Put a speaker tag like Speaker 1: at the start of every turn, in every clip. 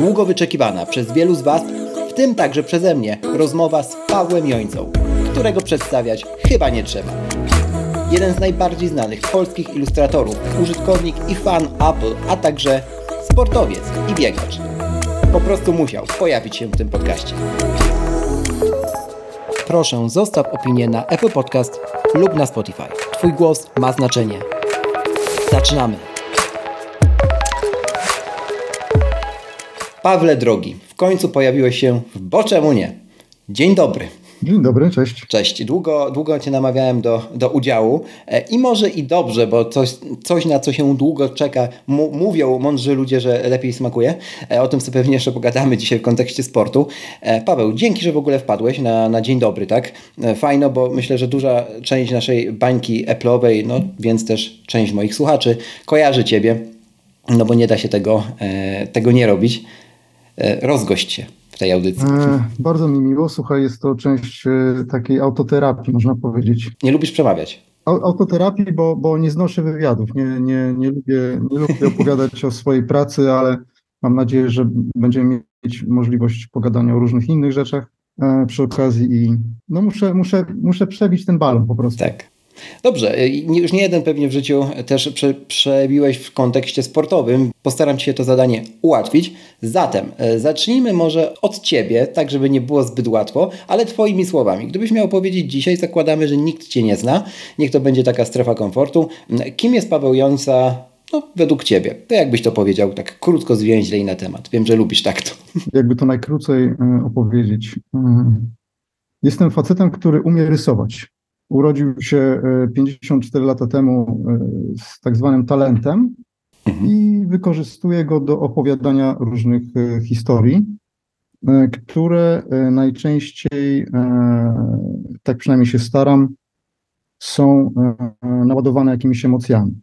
Speaker 1: długo wyczekiwana przez wielu z Was, w tym także przeze mnie, rozmowa z Pawłem Jońcą, którego przedstawiać chyba nie trzeba. Jeden z najbardziej znanych polskich ilustratorów, użytkownik i fan Apple, a także sportowiec i biegacz. Po prostu musiał pojawić się w tym podcaście. Proszę, zostaw opinię na Apple Podcast lub na Spotify. Twój głos ma znaczenie. Zaczynamy. Pawle drogi, w końcu pojawiłeś się w Bo czemu nie? Dzień dobry.
Speaker 2: Dzień dobry, cześć.
Speaker 1: Cześć. Długo, długo Cię namawiałem do, do udziału e, i może i dobrze, bo coś, coś na co się długo czeka, mówią mądrzy ludzie, że lepiej smakuje. E, o tym sobie pewnie jeszcze pogadamy dzisiaj w kontekście sportu. E, Paweł, dzięki, że w ogóle wpadłeś na, na dzień dobry, tak? Fajno, bo myślę, że duża część naszej bańki Apple'owej, no więc też część moich słuchaczy kojarzy Ciebie, no bo nie da się tego, tego nie robić. Rozgość się tej audycji. E,
Speaker 2: bardzo mi miło. Słuchaj, jest to część e, takiej autoterapii, można powiedzieć.
Speaker 1: Nie lubisz przemawiać?
Speaker 2: autoterapii, bo, bo nie znoszę wywiadów. Nie, nie, nie, lubię, nie lubię opowiadać o swojej pracy, ale mam nadzieję, że będziemy mieć możliwość pogadania o różnych innych rzeczach e, przy okazji i no muszę, muszę, muszę przebić ten balon po prostu.
Speaker 1: Tak. Dobrze, y, już nie jeden pewnie w życiu też prze, przebiłeś w kontekście sportowym. Postaram Ci się to zadanie ułatwić. Zatem y, zacznijmy może od Ciebie, tak żeby nie było zbyt łatwo, ale Twoimi słowami. Gdybyś miał powiedzieć dzisiaj, zakładamy, że nikt Cię nie zna, niech to będzie taka strefa komfortu. Kim jest Paweł Jońca no, według Ciebie? To jakbyś to powiedział, tak krótko, zwięźle i na temat. Wiem, że lubisz tak to.
Speaker 2: Jakby to najkrócej y, opowiedzieć. Jestem facetem, który umie rysować. Urodził się 54 e, lata temu e, z tak zwanym talentem mhm. i wykorzystuje go do opowiadania różnych e, historii, które najczęściej, tak przynajmniej się staram, są naładowane jakimiś emocjami.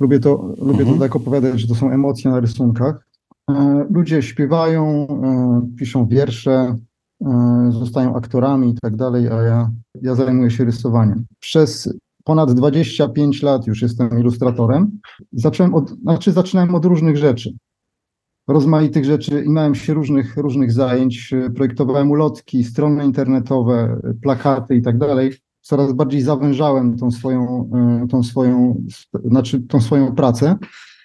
Speaker 2: Lubię to, lubię mhm. to tak opowiadać, że to są emocje na rysunkach. Ludzie śpiewają, piszą wiersze, zostają aktorami i tak dalej, a ja, ja zajmuję się rysowaniem. Przez ponad 25 lat już jestem ilustratorem. Zacząłem od, znaczy zaczynałem od różnych rzeczy. Rozmaitych rzeczy, imałem się różnych, różnych zajęć, projektowałem ulotki, strony internetowe, plakaty i tak dalej. Coraz bardziej zawężałem tą swoją, e, tą swoją, znaczy tą swoją pracę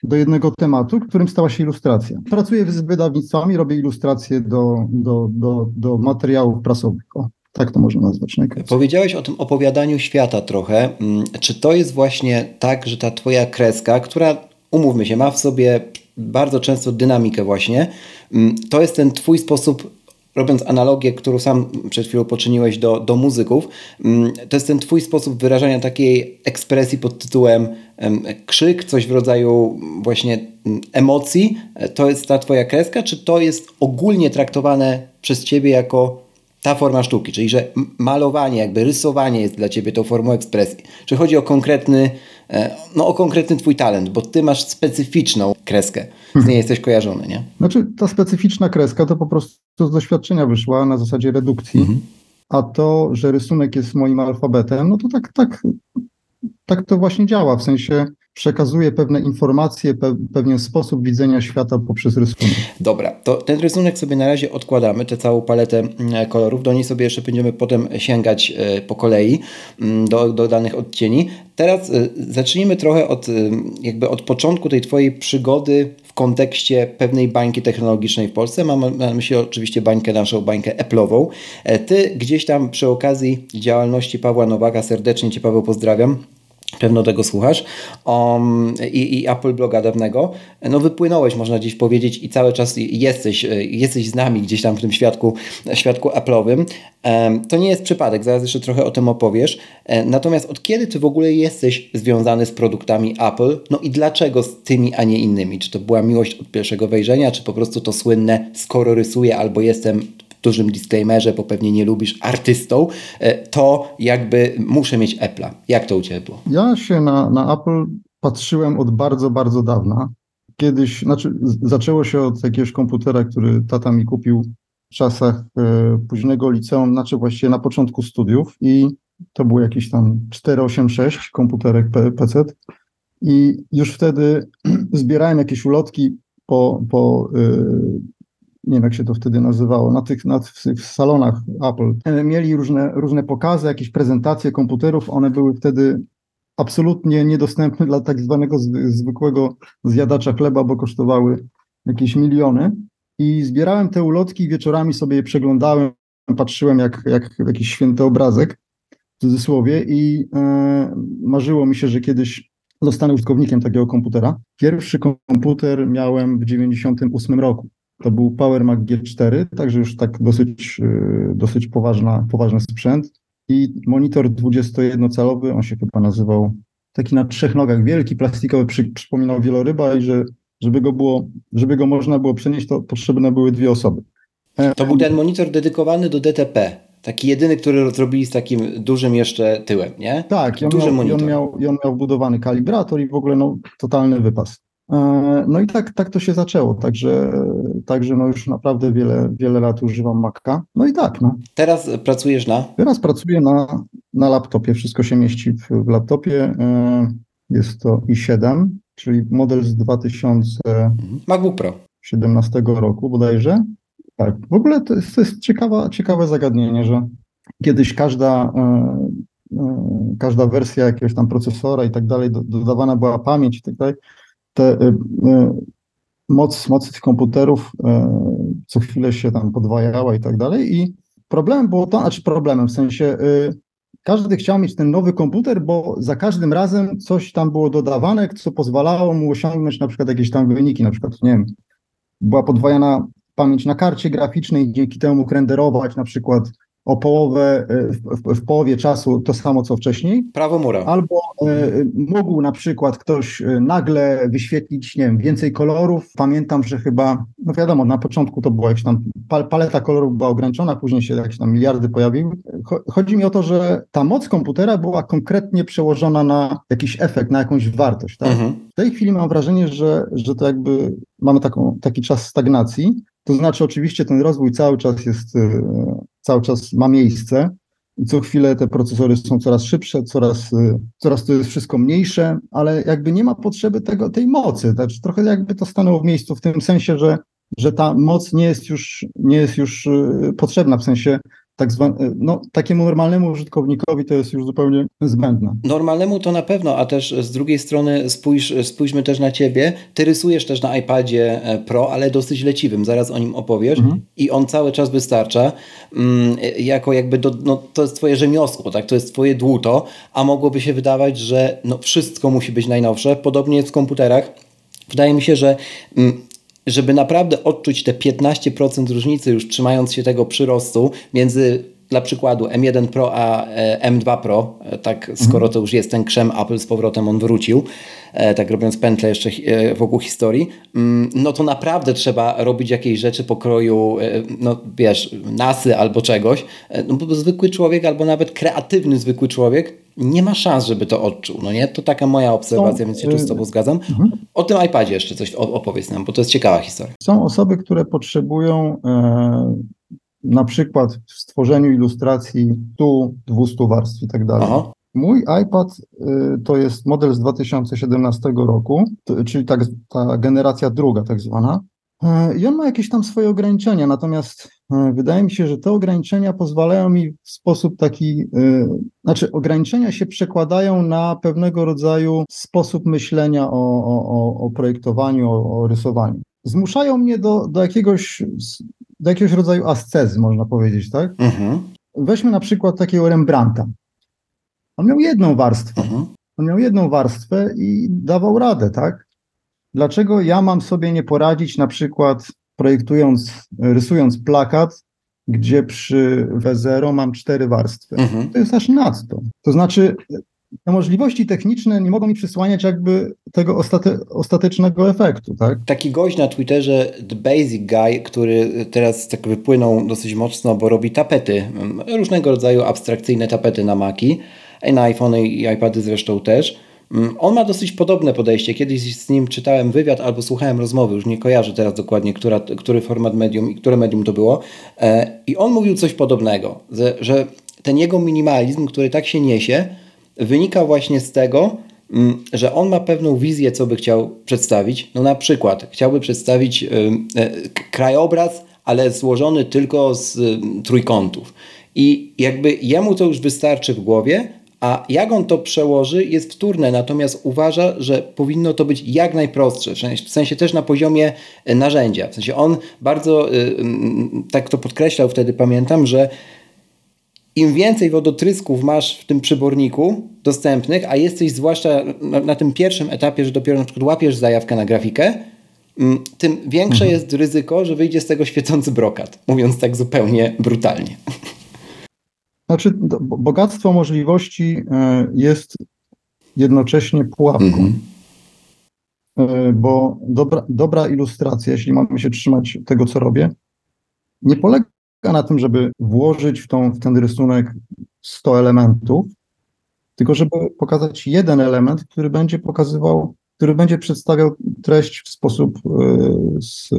Speaker 2: do jednego tematu, którym stała się ilustracja. Pracuję z wydawnictwami, robię ilustracje do, do, do, do materiałów prasowych. O, tak to można nazwać.
Speaker 1: Najkrócej. Powiedziałeś o tym opowiadaniu świata trochę. Mm, czy to jest właśnie tak, że ta twoja kreska, która, umówmy się, ma w sobie bardzo często dynamikę właśnie, mm, to jest ten twój sposób robiąc analogię, którą sam przed chwilą poczyniłeś do, do muzyków, mm, to jest ten twój sposób wyrażania takiej ekspresji pod tytułem krzyk, coś w rodzaju właśnie emocji. To jest ta twoja kreska, czy to jest ogólnie traktowane przez ciebie jako ta forma sztuki, czyli że malowanie, jakby rysowanie jest dla ciebie tą formą ekspresji. Czy chodzi o konkretny, e, no o konkretny twój talent, bo ty masz specyficzną kreskę, z niej mhm. jesteś kojarzony, nie?
Speaker 2: Znaczy ta specyficzna kreska to po prostu z doświadczenia wyszła na zasadzie redukcji, mhm. a to, że rysunek jest moim alfabetem, no to tak, tak, tak to właśnie działa, w sensie przekazuje pewne informacje, pe pewien sposób widzenia świata poprzez rysunek.
Speaker 1: Dobra, to ten rysunek sobie na razie odkładamy, tę całą paletę mm, kolorów, do niej sobie jeszcze będziemy potem sięgać e, po kolei mm, do, do danych odcieni. Teraz e, zacznijmy trochę od, e, jakby od początku tej Twojej przygody w kontekście pewnej bańki technologicznej w Polsce. Mam na myśli oczywiście bańkę naszą, bańkę Apple'ową. Ty gdzieś tam przy okazji działalności Pawła Nowaka, serdecznie Cię Paweł pozdrawiam, pewno tego słuchasz, um, i, i Apple bloga dawnego, no wypłynąłeś, można dziś powiedzieć, i cały czas jesteś, jesteś z nami gdzieś tam w tym świadku, świadku Apple'owym. Um, to nie jest przypadek, zaraz jeszcze trochę o tym opowiesz. Um, natomiast od kiedy ty w ogóle jesteś związany z produktami Apple? No i dlaczego z tymi, a nie innymi? Czy to była miłość od pierwszego wejrzenia, czy po prostu to słynne, skoro rysuję albo jestem dużym disclaimerze, bo pewnie nie lubisz artystą, e, to jakby muszę mieć Apple'a. Jak to u Ciebie było?
Speaker 2: Ja się na, na Apple patrzyłem od bardzo, bardzo dawna. Kiedyś, znaczy zaczęło się od jakiegoś komputera, który tata mi kupił w czasach e, późnego liceum, znaczy właściwie na początku studiów i to był jakiś tam 486 komputerek PC i już wtedy zbierałem jakieś ulotki po, po e, nie wiem jak się to wtedy nazywało, na tych, na tych salonach Apple. E, mieli różne, różne pokazy, jakieś prezentacje komputerów, one były wtedy absolutnie niedostępne dla tak zwanego zwykłego zjadacza chleba, bo kosztowały jakieś miliony. I zbierałem te ulotki, wieczorami sobie je przeglądałem, patrzyłem jak, jak jakiś święty obrazek, w cudzysłowie, i e, marzyło mi się, że kiedyś zostanę użytkownikiem takiego komputera. Pierwszy komputer miałem w 98 roku. To był Power Mac G4, także już tak dosyć, y, dosyć poważna, poważny sprzęt. I monitor 21-calowy, on się chyba nazywał taki na trzech nogach, wielki, plastikowy, przy, przypominał wieloryba i że żeby go, było, żeby go można było przenieść, to potrzebne były dwie osoby.
Speaker 1: E, to był ten monitor dedykowany do DTP. Taki jedyny, który zrobili z takim dużym jeszcze tyłem, nie?
Speaker 2: Tak, i on, Duży miał, monitor. I on, miał, i on miał wbudowany kalibrator i w ogóle no, totalny wypas. E, no i tak, tak to się zaczęło, także, także no już naprawdę wiele, wiele lat używam Maca. No i tak. No.
Speaker 1: Teraz pracujesz na?
Speaker 2: Teraz pracuję na, na laptopie, wszystko się mieści w, w laptopie. E, jest to i7, czyli model z 2017
Speaker 1: mhm.
Speaker 2: roku bodajże. Tak, w ogóle to jest, to jest ciekawa, ciekawe zagadnienie, że kiedyś każda, e, każda wersja jakiegoś tam procesora i tak dalej, dodawana była pamięć i tak dalej, te, y, y, moc, moc tych komputerów y, co chwilę się tam podwajała i tak dalej. I problemem było to, znaczy problemem, w sensie każdy chciał mieć ten nowy komputer, bo za każdym razem coś tam było dodawane, co pozwalało mu osiągnąć na przykład jakieś tam wyniki, na przykład, nie wiem, była podwajana pamięć na karcie graficznej, dzięki temu renderować na przykład o połowę, e, w, w, połowie czasu to samo co wcześniej.
Speaker 1: Prawo mura.
Speaker 2: Albo e, mógł na przykład ktoś e, nagle wyświetlić, nie wiem, więcej kolorów. Pamiętam, że chyba, no wiadomo, na początku to była jakaś tam, paleta kolorów była ograniczona, później się jakieś tam miliardy pojawiły. Chodzi mi o to, że ta moc komputera była konkretnie przełożona na jakiś efekt, na jakąś wartość. Tak? Mhm. W tej chwili mam wrażenie, że, że to jakby mamy taką, taki czas stagnacji, to znaczy, oczywiście ten rozwój cały czas jest, e, cały czas ma miejsce i co chwilę te procesory są coraz szybsze, coraz, e, coraz to jest wszystko mniejsze, ale jakby nie ma potrzeby tego, tej mocy. Znaczy, trochę jakby to stanęło w miejscu w tym sensie, że, że ta moc nie jest już, nie jest już e, potrzebna, w sensie tak zwane, no, takiemu normalnemu użytkownikowi to jest już zupełnie zbędne.
Speaker 1: Normalnemu to na pewno, a też z drugiej strony spójrz, spójrzmy też na ciebie. Ty rysujesz też na iPadzie e, Pro, ale dosyć leciwym, zaraz o nim opowiesz mhm. i on cały czas wystarcza. Mm, jako jakby do, no, to jest twoje rzemiosło, tak? to jest twoje dłuto, a mogłoby się wydawać, że no, wszystko musi być najnowsze. Podobnie jest w komputerach. Wydaje mi się, że mm, żeby naprawdę odczuć te 15% różnicy, już trzymając się tego przyrostu między dla przykładu M1 Pro a e, M2 Pro, e, tak skoro to już jest ten krzem Apple z powrotem on wrócił, e, tak robiąc pętlę jeszcze wokół historii, mm, no to naprawdę trzeba robić jakieś rzeczy pokroju, no wiesz, nasy albo czegoś, no bo zwykły człowiek albo nawet kreatywny zwykły człowiek nie ma szans, żeby to odczuł. No nie? To taka moja obserwacja, więc się tu z Tobą zgadzam. Mhm. O tym iPadzie jeszcze coś opowiedz nam, bo to jest ciekawa historia.
Speaker 2: Są osoby, które potrzebują e, na przykład w stworzeniu ilustracji 100-200 warstw i tak dalej. Mój iPad y, to jest model z 2017 roku, to, czyli tak, ta generacja druga tak zwana. E, I on ma jakieś tam swoje ograniczenia, natomiast wydaje mi się, że te ograniczenia pozwalają mi w sposób taki, e, znaczy ograniczenia się przekładają na pewnego rodzaju sposób myślenia o, o, o projektowaniu, o, o rysowaniu. Zmuszają mnie do, do, jakiegoś, do jakiegoś rodzaju ascezy, można powiedzieć, tak? Mhm. Weźmy na przykład takiego Rembrandta. On miał jedną warstwę. Mhm. On miał jedną warstwę i dawał radę, tak? Dlaczego ja mam sobie nie poradzić na przykład projektując, rysując plakat, gdzie przy W0 mam cztery warstwy?
Speaker 1: Mhm.
Speaker 2: To jest aż nadto. To znaczy, te możliwości techniczne nie mogą mi przysłaniać jakby tego ostate, ostatecznego efektu, tak?
Speaker 1: Taki gość na Twitterze, The Basic Guy, który teraz tak wypłynął dosyć mocno, bo robi tapety, mm, różnego rodzaju abstrakcyjne tapety na Maki, na iPhone i iPady zresztą też. Mm, On ma dosyć podobne podejście. Kiedyś z nim czytałem wywiad albo słuchałem rozmowy, już nie kojarzę teraz dokładnie, która, który format medium i które medium to było. E, I on mówił coś podobnego, że, ten jego minimalizm, który tak się niesie, wynika właśnie z tego, mm, że on ma pewną wizję, co by chciał przedstawić. No na przykład chciałby przedstawić e, k- krajobraz, ale złożony tylko z ym, trójkątów. I jakby jemu to już wystarczy w głowie, a jak on to przełoży jest wtórne, natomiast uważa, że powinno to być jak najprostsze, w sensie, też na poziomie e, narzędzia. W sensie on bardzo, ym, tak to podkreślał wtedy, pamiętam, że im więcej wodotrysków masz w tym przyborniku dostępnych, a jesteś zwłaszcza na, na tym pierwszym etapie, że dopiero na przykład łapiesz zajawkę na grafikę, tym większe jest ryzyko, że wyjdzie z tego świecący brokat, mówiąc tak zupełnie brutalnie.
Speaker 2: Znaczy, bogactwo możliwości e, jest jednocześnie pułapką,
Speaker 1: Mhm.
Speaker 2: E, bo dobra, dobra ilustracja, jeśli mamy się trzymać tego, co robię, nie polega na tym, żeby włożyć w, tą, w ten rysunek 100 elementów, tylko żeby pokazać jeden element, który będzie pokazywał, który będzie przedstawiał treść w sposób e, s,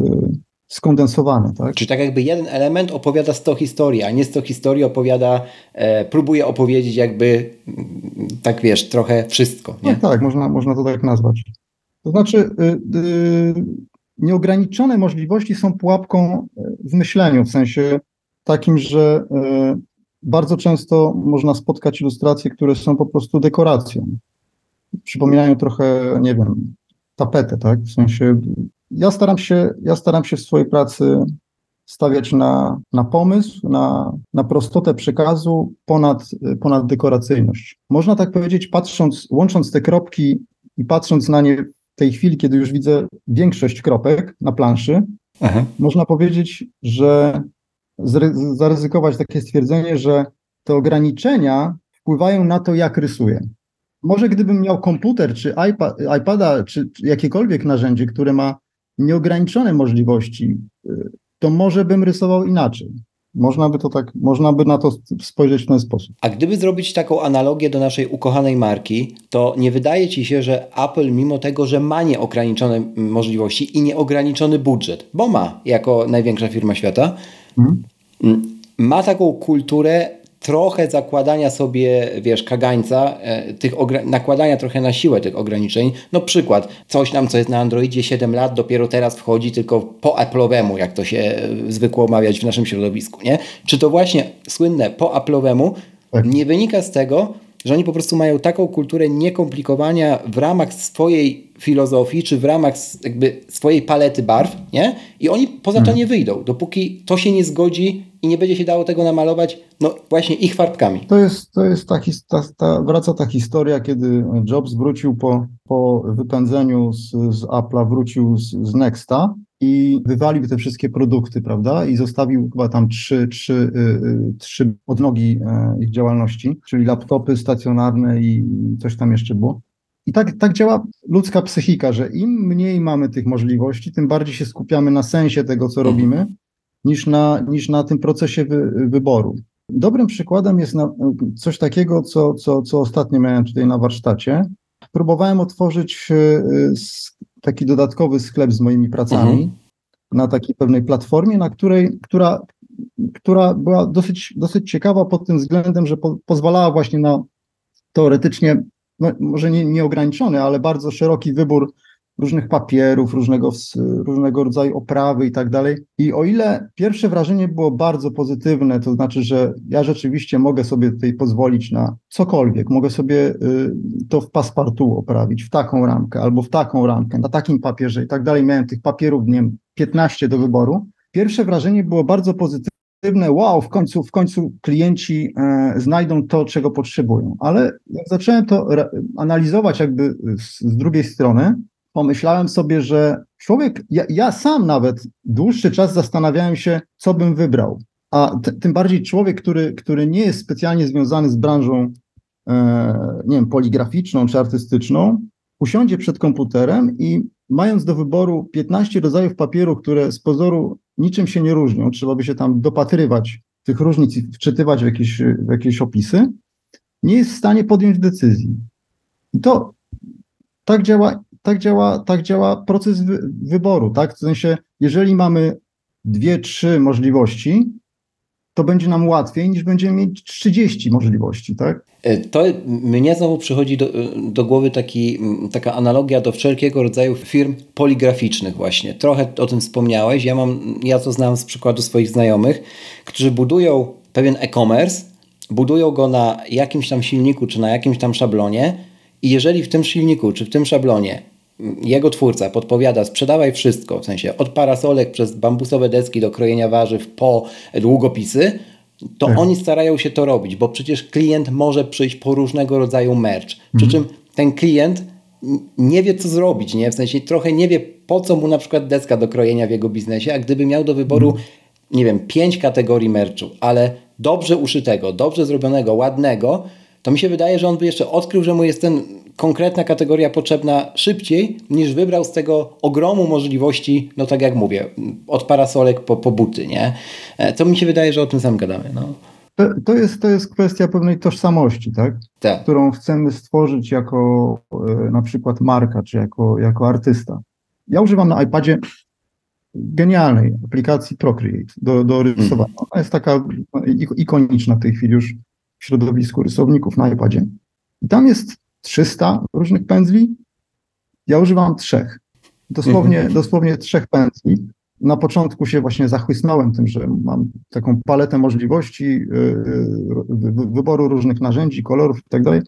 Speaker 2: skondensowany, tak?
Speaker 1: Czyli tak jakby jeden element opowiada 100 historii, a nie 100 historii opowiada, e, próbuje opowiedzieć jakby, mm, tak wiesz, trochę wszystko. Nie?
Speaker 2: Tak, tak, można, można to tak nazwać. To znaczy, y, y, nieograniczone możliwości są pułapką y, w myśleniu, w sensie takim, że y, bardzo często można spotkać ilustracje, które są po prostu dekoracją. Przypominają trochę, nie wiem, tapetę, tak? W sensie ja staram się, ja staram się w swojej pracy stawiać na, na pomysł, na, na prostotę przekazu ponad, ponad dekoracyjność. Można tak powiedzieć, patrząc, łącząc te kropki i patrząc na nie w tej chwili, kiedy już widzę większość kropek na planszy,
Speaker 1: Aha.
Speaker 2: można powiedzieć, że zry- zaryzykować takie stwierdzenie, że te ograniczenia wpływają na to, jak rysuję. Może gdybym miał komputer, czy iPad, iPada, czy, czy jakiekolwiek narzędzie, które ma nieograniczone możliwości, y, to może bym rysował inaczej. Można by to tak, można by na to spojrzeć w ten sposób.
Speaker 1: A gdyby zrobić taką analogię do naszej ukochanej marki, to nie wydaje ci się, że Apple, mimo tego, że ma nieograniczone możliwości i nieograniczony budżet, bo ma jako największa firma świata,
Speaker 2: Mhm.
Speaker 1: mm, ma taką kulturę trochę zakładania sobie, wiesz, kagańca, e, tych nakładania trochę na siłę tych ograniczeń. No przykład, coś nam, co jest na Androidzie 7 lat, dopiero teraz wchodzi tylko po Apple'owemu, jak to się e, zwykło omawiać w naszym środowisku, nie? Czy to właśnie słynne po Apple'owemu
Speaker 2: Tak.
Speaker 1: nie wynika z tego, że oni po prostu mają taką kulturę niekomplikowania w ramach swojej filozofii, czy w ramach jakby swojej palety barw, nie? I oni poza to nie wyjdą, dopóki to się nie zgodzi i nie będzie się dało tego namalować, no właśnie ich farbkami.
Speaker 2: To jest, to jest ta, ta, ta, wraca ta historia, kiedy Jobs wrócił po, po wypędzeniu z, z Apple'a, wrócił z, z Nexta i wywalił te wszystkie produkty, prawda? I zostawił chyba tam trzy, trzy, y, y, trzy odnogi y, ich działalności, czyli laptopy stacjonarne i coś tam jeszcze było. I tak, tak działa ludzka psychika, że im mniej mamy tych możliwości, tym bardziej się skupiamy na sensie tego, co
Speaker 1: Mhm.
Speaker 2: robimy, niż na, niż na tym procesie wy, wyboru. Dobrym przykładem jest na, coś takiego, co, co, co ostatnio miałem tutaj na warsztacie. Próbowałem otworzyć y, taki dodatkowy sklep z moimi pracami
Speaker 1: Mhm.
Speaker 2: na takiej pewnej platformie, na której, która, która była dosyć, dosyć ciekawa pod tym względem, że po, pozwalała właśnie na teoretycznie, no, może nie, nieograniczony, ale bardzo szeroki wybór różnych papierów, różnego, różnego rodzaju oprawy i tak dalej. I o ile pierwsze wrażenie było bardzo pozytywne, to znaczy, że ja rzeczywiście mogę sobie tutaj pozwolić na cokolwiek, mogę sobie y, to w paspartu oprawić, w taką ramkę albo w taką ramkę, na takim papierze i tak dalej. Miałem tych papierów, nie wiem, 15 do wyboru. Pierwsze wrażenie było bardzo pozytywne, wow, w końcu, w końcu klienci e, znajdą to, czego potrzebują. Ale jak zacząłem to analizować jakby z, z, drugiej strony, pomyślałem sobie, że człowiek, ja, ja sam nawet dłuższy czas zastanawiałem się, co bym wybrał. A t, tym bardziej człowiek, który, który nie jest specjalnie związany z branżą, e, nie wiem, poligraficzną czy artystyczną, usiądzie przed komputerem i mając do wyboru 15 rodzajów papieru, które z pozoru niczym się nie różnią, trzeba by się tam dopatrywać tych różnic i wczytywać w jakieś, w jakieś opisy, nie jest w stanie podjąć decyzji. I to tak działa, tak działa, tak działa proces wy, wyboru, tak? W sensie, jeżeli mamy dwie, trzy możliwości, to będzie nam łatwiej niż będziemy mieć 30 możliwości, tak?
Speaker 1: E, to mnie znowu przychodzi do, do głowy taki, taka analogia do wszelkiego rodzaju firm poligraficznych właśnie. Trochę o tym wspomniałeś. Ja, mam, ja to znam z przykładu swoich znajomych, którzy budują pewien e-commerce, budują go na jakimś tam silniku czy na jakimś tam szablonie i jeżeli w tym silniku czy w tym szablonie jego twórca podpowiada, sprzedawaj wszystko, w sensie od parasolek przez bambusowe deski do krojenia warzyw po długopisy, to mhm. oni starają się to robić, bo przecież klient może przyjść po różnego rodzaju merch. Przy mhm. czym ten klient nie wie, co zrobić, nie? W sensie trochę nie wie, po co mu na przykład deska do krojenia w jego biznesie, a gdyby miał do wyboru, mhm. nie wiem, pięć kategorii merchu, ale dobrze uszytego, dobrze zrobionego, ładnego, to mi się wydaje, że on by jeszcze odkrył, że mu jest ten konkretna kategoria potrzebna szybciej, niż wybrał z tego ogromu możliwości, no tak jak mówię, od parasolek po, po buty, nie? E, to mi się wydaje, że o tym sam gadamy, no.
Speaker 2: To, to, jest, to jest kwestia pewnej tożsamości, tak?
Speaker 1: tak?
Speaker 2: Którą chcemy stworzyć jako e, na przykład marka, czy jako, jako artysta. Ja używam na iPadzie genialnej aplikacji Procreate do, do rysowania. Mm. Ona jest taka ikoniczna w tej chwili już w środowisku rysowników na iPadzie. I tam jest 300 różnych pędzli. Ja używam trzech. Dosłownie, mhm. dosłownie trzech pędzli. Na początku się właśnie zachłysnąłem tym, że mam taką paletę możliwości y, y, wyboru różnych narzędzi, kolorów i tak dalej.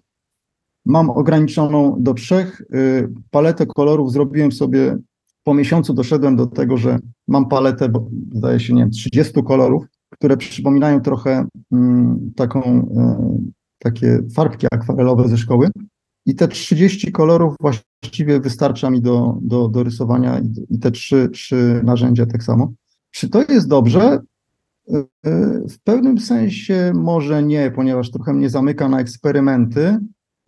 Speaker 2: Mam ograniczoną do trzech. Y, paletę kolorów zrobiłem sobie po miesiącu doszedłem do tego, że mam paletę, bo zdaje się, nie wiem, 30 kolorów, które przypominają trochę mm, taką, takie farbki akwarelowe ze szkoły. I te 30 kolorów właściwie wystarcza mi do, do, do rysowania i te trzy, trzy narzędzia tak samo. Czy to jest dobrze? Y, y, w pewnym sensie może nie, ponieważ trochę mnie zamyka na eksperymenty.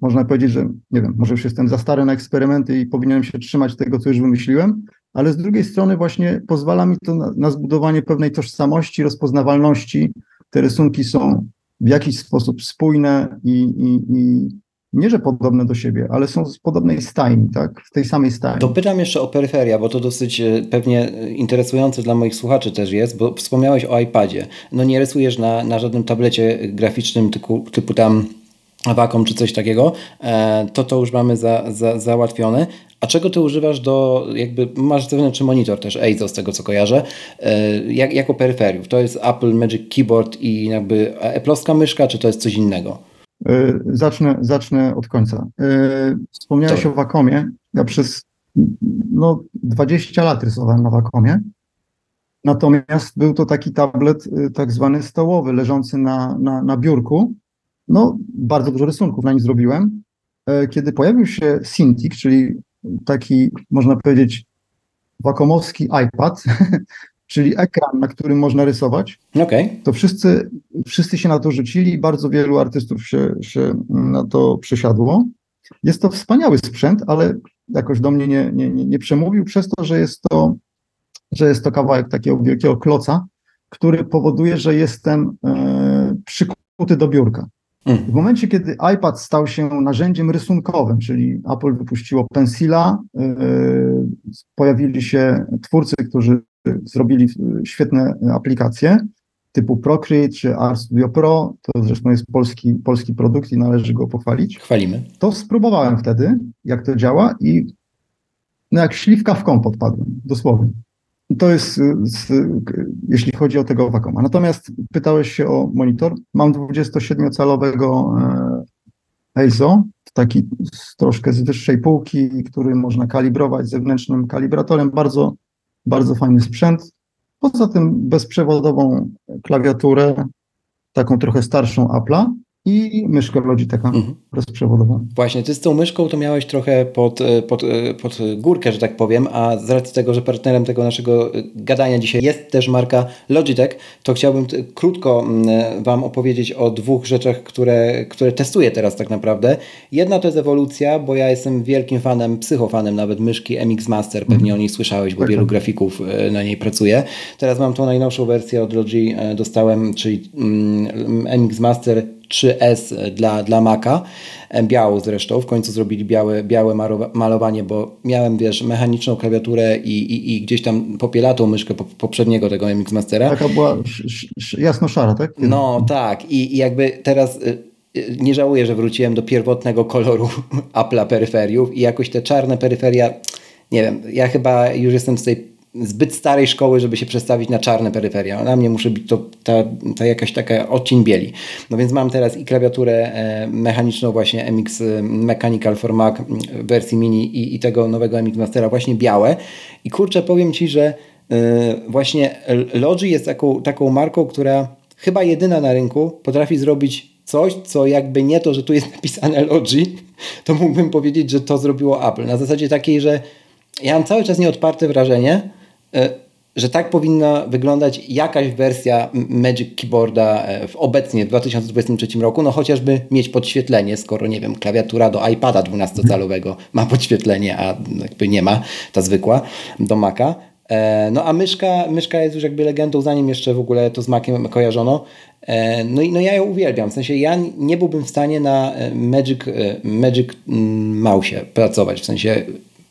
Speaker 2: Można powiedzieć, że nie wiem, może już jestem za stary na eksperymenty i powinienem się trzymać tego, co już wymyśliłem, ale z drugiej strony właśnie pozwala mi to na, na zbudowanie pewnej tożsamości, rozpoznawalności. Te rysunki są w jakiś sposób spójne i, i, i nie że podobne do siebie, ale są z podobnej stajni, tak? W tej samej stajni.
Speaker 1: Dopytam jeszcze o peryferia, bo to dosyć e, pewnie interesujące dla moich słuchaczy też jest, bo wspomniałeś o iPadzie. No nie rysujesz na, na żadnym tablecie graficznym typu, typu tam Wacom czy coś takiego, e, to to już mamy za, za, załatwione. A czego ty używasz do, jakby masz zewnętrzny monitor też, EIZO z tego co kojarzę, e, jak, jako peryferiów? To jest Apple Magic Keyboard i jakby Apple'owska myszka, czy to jest coś innego?
Speaker 2: E, zacznę, zacznę od końca. E, wspomniałeś o Wacomie. Ja przez no, 20 lat rysowałem na Wacomie. Natomiast był to taki tablet e, tak zwany stołowy, leżący na, na, na biurku. No, bardzo dużo rysunków na nim zrobiłem. Kiedy pojawił się Cintiq, czyli taki, można powiedzieć, wakomowski iPad, czyli ekran, na którym można rysować,
Speaker 1: okay.
Speaker 2: to wszyscy, wszyscy się na to rzucili i bardzo wielu artystów się, się na to przesiadło. Jest to wspaniały sprzęt, ale jakoś do mnie nie, nie, nie przemówił przez to, że jest to, że jest to kawałek takiego wielkiego kloca, który powoduje, że jestem e, przykuty do biurka. Mm. W momencie, kiedy iPad stał się narzędziem rysunkowym, czyli Apple wypuściło Pencila, e, pojawili się twórcy, którzy zrobili świetne aplikacje typu Procreate czy RStudio Pro, to zresztą jest polski, polski produkt i należy go pochwalić.
Speaker 1: Chwalimy.
Speaker 2: To spróbowałem wtedy, jak to działa i no jak śliwka w kąt podpadłem, dosłownie. To jest, z, jeśli chodzi o tego Wacoma. Natomiast pytałeś się o monitor. Mam 27-calowego e, EIZO, taki z, troszkę z wyższej półki, który można kalibrować zewnętrznym kalibratorem. Bardzo bardzo fajny sprzęt. Poza tym bezprzewodową klawiaturę, taką trochę starszą Apple'a i myszkę Logitecha mhm. bezprzewodową.
Speaker 1: Właśnie, ty z tą myszką to miałeś trochę pod, e, pod, e, pod górkę, że tak powiem, a z racji tego, że partnerem tego naszego e, gadania dzisiaj jest też marka Logitech, to chciałbym krótko Wam opowiedzieć o dwóch rzeczach, które, które testuję teraz tak naprawdę. Jedna to jest ewolucja, bo ja jestem wielkim fanem, psychofanem nawet myszki MX Master, pewnie mhm. o niej słyszałeś, bo tak, wielu tak. grafików na niej pracuje. Teraz mam tą najnowszą wersję od Logi, dostałem, czyli MX Master 3S dla, dla Maca, e, białą zresztą, w końcu zrobili białe, białe malowanie, bo miałem, wiesz, mechaniczną klawiaturę i, i, i gdzieś tam popielatą myszkę poprzedniego tego MX Mastera.
Speaker 2: Taka była jasno-szara, tak?
Speaker 1: No tak i, i jakby teraz y, y, nie żałuję, że wróciłem do pierwotnego koloru Apple'a peryferiów i jakoś te czarne peryferia, nie wiem, ja chyba już jestem z tej zbyt starej szkoły, żeby się przestawić na czarne peryferia. Na mnie musi być to ta, ta jakaś taka odcień bieli. No więc mam teraz i klawiaturę e, mechaniczną właśnie MX e, Mechanical for Mac w wersji mini i, i tego nowego MX Mastera właśnie białe. I kurczę, powiem Ci, że e, właśnie Logi jest taką, taką marką, która chyba jedyna na rynku potrafi zrobić coś, co jakby nie to, że tu jest napisane Logi, to mógłbym powiedzieć, że to zrobiło Apple. Na zasadzie takiej, że ja mam cały czas nieodparte wrażenie, że tak powinna wyglądać jakaś wersja Magic Keyboarda e, w obecnie w 2023 roku, no chociażby mieć podświetlenie, skoro nie wiem, klawiatura do iPada 12-calowego ma podświetlenie, a jakby nie ma, ta zwykła do Maca. E, no a myszka, myszka jest już jakby legendą, zanim jeszcze w ogóle to z Maciem kojarzono. No i no ja ją uwielbiam, w sensie ja nie byłbym w stanie na Magic, Magic mm, Mouse pracować, w sensie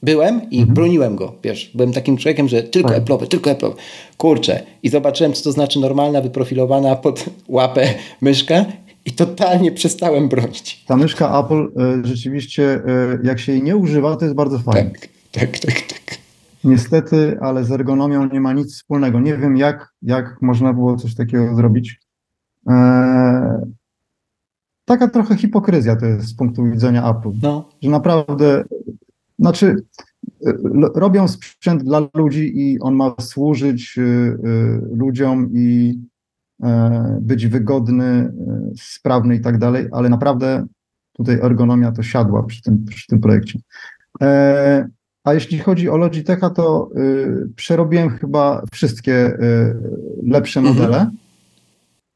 Speaker 1: byłem i mhm. broniłem go, wiesz, byłem takim człowiekiem, że tylko tak. Tylko Apple'owe. Kurczę. I zobaczyłem, co to znaczy normalna, wyprofilowana pod łapę myszka i totalnie przestałem bronić.
Speaker 2: Ta myszka Apple y, rzeczywiście, y, jak się jej nie używa, to jest bardzo fajne.
Speaker 1: Tak, tak, tak, tak.
Speaker 2: Niestety, ale z ergonomią nie ma nic wspólnego. Nie wiem, jak, jak można było coś takiego zrobić. Eee, taka trochę hipokryzja to jest z punktu widzenia Apple. No. Że naprawdę znaczy, y, robią sprzęt dla ludzi i on ma służyć y, y, ludziom i e, być wygodny, sprawny i tak dalej, ale naprawdę tutaj ergonomia to siadła przy tym, przy tym projekcie. E, a jeśli chodzi o Logitecha, to przerobiłem chyba wszystkie lepsze mhm. modele.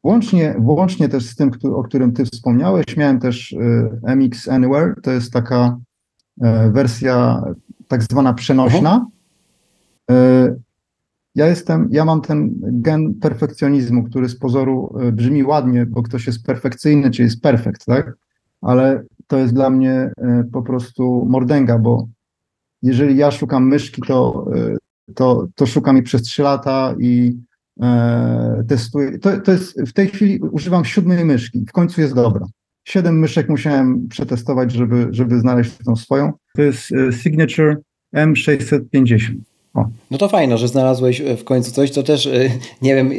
Speaker 2: Włącznie, włącznie też z tym, o którym ty wspomniałeś, miałem też MX Anywhere, to jest taka E, wersja tak zwana przenośna. E, ja jestem, ja mam ten gen perfekcjonizmu, który z pozoru e, brzmi ładnie, bo ktoś jest perfekcyjny, czy jest perfekt, tak? Ale to jest dla mnie po prostu mordęga, bo jeżeli ja szukam myszki, to, to, to szukam jej przez trzy lata i e, testuję. To, to jest, w tej chwili używam siódmej myszki, w końcu jest dobra. Siedem myszek musiałem przetestować, żeby, żeby znaleźć tą swoją. To jest e, Signature M650.
Speaker 1: O. No to fajno, że znalazłeś e, w końcu coś, to też, e, nie wiem,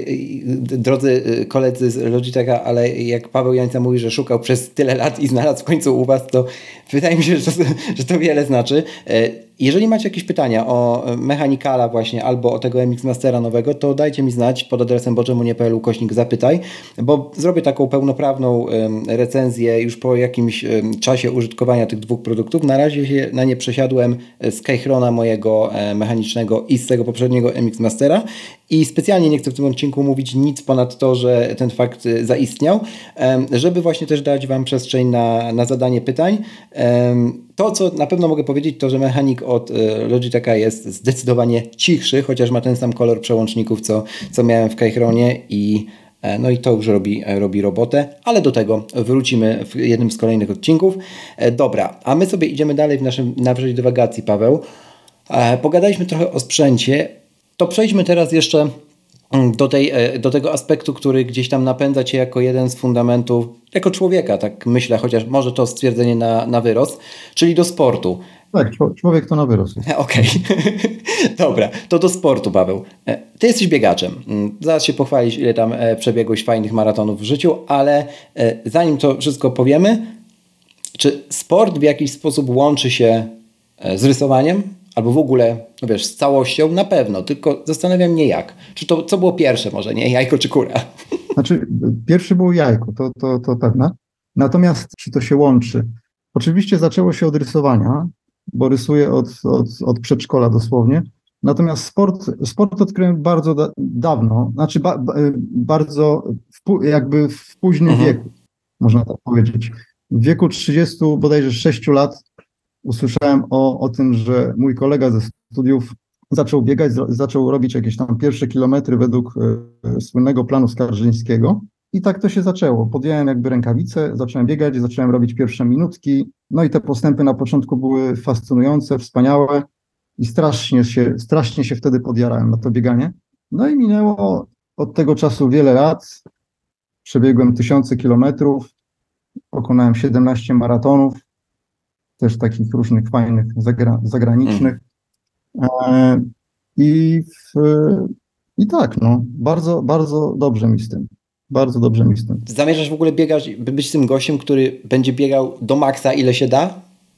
Speaker 1: drodzy koledzy z Logitecha, ale jak Paweł Jańca mówi, że szukał przez tyle lat i znalazł w końcu u Was, to wydaje mi się, że to, że to wiele znaczy. Jeżeli macie jakieś pytania o mechanikala właśnie albo o tego MX Mastera nowego, to dajcie mi znać pod adresem boczemunie.pl kośnik zapytaj, bo zrobię taką pełnoprawną recenzję już po jakimś czasie użytkowania tych dwóch produktów. Na razie się na nie przesiadłem z Keychrona mojego e, mechanicznego i z tego poprzedniego MX Mastera i specjalnie nie chcę w tym odcinku mówić nic ponad to, że ten fakt e, zaistniał, żeby właśnie też dać Wam przestrzeń na, na zadanie pytań. To, co na pewno mogę powiedzieć, to, że mechanik od e, Logitecha jest zdecydowanie cichszy, chociaż ma ten sam kolor przełączników, co, co miałem w Kajchronie i e, no i to już robi, robi robotę, ale do tego wrócimy w jednym z kolejnych odcinków. Dobra, a my sobie idziemy dalej w naszym nawrzeć dywagacji, Paweł. Pogadaliśmy trochę o sprzęcie, to przejdźmy teraz jeszcze Mm, do, tej, e, do tego aspektu, który gdzieś tam napędza cię jako jeden z fundamentów, jako człowieka, tak myślę, chociaż może to stwierdzenie na, na wyrost, czyli do sportu.
Speaker 2: Tak, człowiek to na wyrost.
Speaker 1: Okej, okay. dobra, to do sportu, Paweł. E, ty jesteś biegaczem. Mm, zaraz się pochwalić, ile tam e, przebiegłeś fajnych maratonów w życiu, ale zanim to wszystko powiemy, czy sport w jakiś sposób łączy się z rysowaniem? Albo w ogóle, no wiesz, z całością na pewno, tylko zastanawiam mnie jak. Czy to, co było pierwsze może, nie? Jajko czy kura?
Speaker 2: Znaczy, pierwsze było jajko, to, to, to pewne. Natomiast czy to się łączy? Oczywiście zaczęło się od rysowania, bo rysuję od, od, od przedszkola dosłownie. Natomiast sport, sport odkryłem bardzo da, dawno, znaczy ba, bardzo w, jakby w późnym mhm. wieku, można tak powiedzieć. W wieku 30, bodajże 6 lat usłyszałem o, o tym, że mój kolega ze studiów zaczął biegać, zaczął robić jakieś tam pierwsze kilometry według e, słynnego planu Skarżyńskiego. I tak to się zaczęło. Podjąłem jakby rękawice, zacząłem biegać, zacząłem robić pierwsze minutki. No i te postępy na początku były fascynujące, wspaniałe i strasznie się, strasznie się wtedy podjarałem na to bieganie. No i minęło od tego czasu wiele lat. Przebiegłem tysiące kilometrów, pokonałem 17 maratonów, też takich różnych fajnych zagra, zagranicznych. E, I, w, I tak, no, bardzo, bardzo dobrze mi z tym. Bardzo dobrze mi z tym.
Speaker 1: Zamierzasz w ogóle biegać, by być tym gościem, który będzie biegał do maksa ile się da?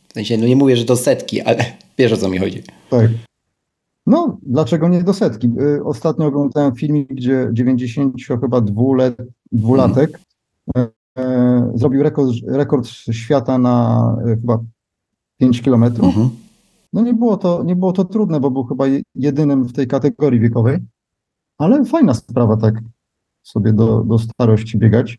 Speaker 1: W sensie, no nie mówię, że do setki, ale wiesz o co mi chodzi.
Speaker 2: Tak. No, dlaczego nie do setki? Y, ostatnio oglądałem filmik, gdzie 90 chyba dwulet, dwulatek hmm. e, zrobił rekord, rekord świata na chyba 5 kilometrów. Mhm. No nie było, to, nie było to trudne, bo był chyba jedynym w tej kategorii wiekowej, ale fajna sprawa tak sobie do, do starości biegać.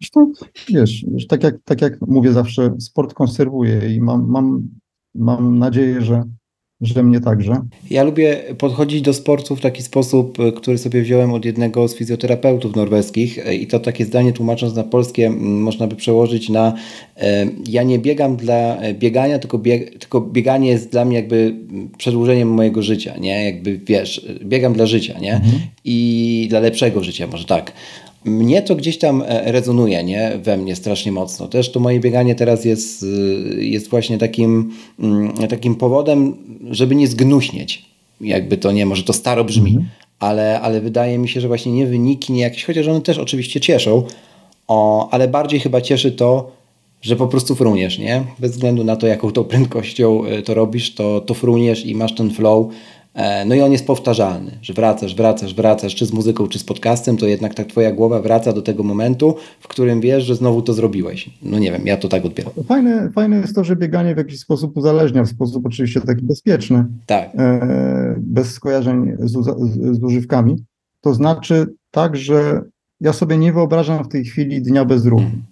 Speaker 2: Zresztą, wiesz, tak jak, tak jak mówię zawsze, sport konserwuje i mam, mam, mam nadzieję, że, że mnie także.
Speaker 1: Ja lubię podchodzić do sportu w taki sposób, e, który sobie wziąłem od jednego z fizjoterapeutów norweskich e, i to takie zdanie tłumacząc na polskie można by przełożyć na e, ja nie biegam dla biegania, tylko, bieg, tylko bieganie jest dla mnie jakby przedłużeniem mojego życia, nie? Jakby wiesz, biegam dla życia, nie? Mhm. I dla lepszego życia, może tak mnie to gdzieś tam e, rezonuje nie? we mnie strasznie mocno. Też to moje bieganie teraz jest, y, jest właśnie takim, mm, takim powodem, żeby nie zgnuśnieć. Jakby to nie, może to staro brzmi, mhm. ale, ale wydaje mi się, że właśnie nie wyniki, nie jakieś, chociaż one też oczywiście cieszą, o, ale bardziej chyba cieszy to, że po prostu fruniesz, nie? Bez względu na to, jaką tą prędkością e, to robisz, to, to fruniesz i masz ten flow, no i on jest powtarzalny, że wracasz, wracasz, wracasz, czy z muzyką, czy z podcastem, to jednak tak twoja głowa wraca do tego momentu, w którym wiesz, że znowu to zrobiłeś. No nie wiem, ja to tak odbieram.
Speaker 2: Fajne, fajne jest to, że bieganie w jakiś sposób uzależnia, w sposób oczywiście taki bezpieczny.
Speaker 1: Tak.
Speaker 2: E, bez skojarzeń z, z, używkami. To znaczy tak, że ja sobie nie wyobrażam w tej chwili dnia bez ruchu. Mm,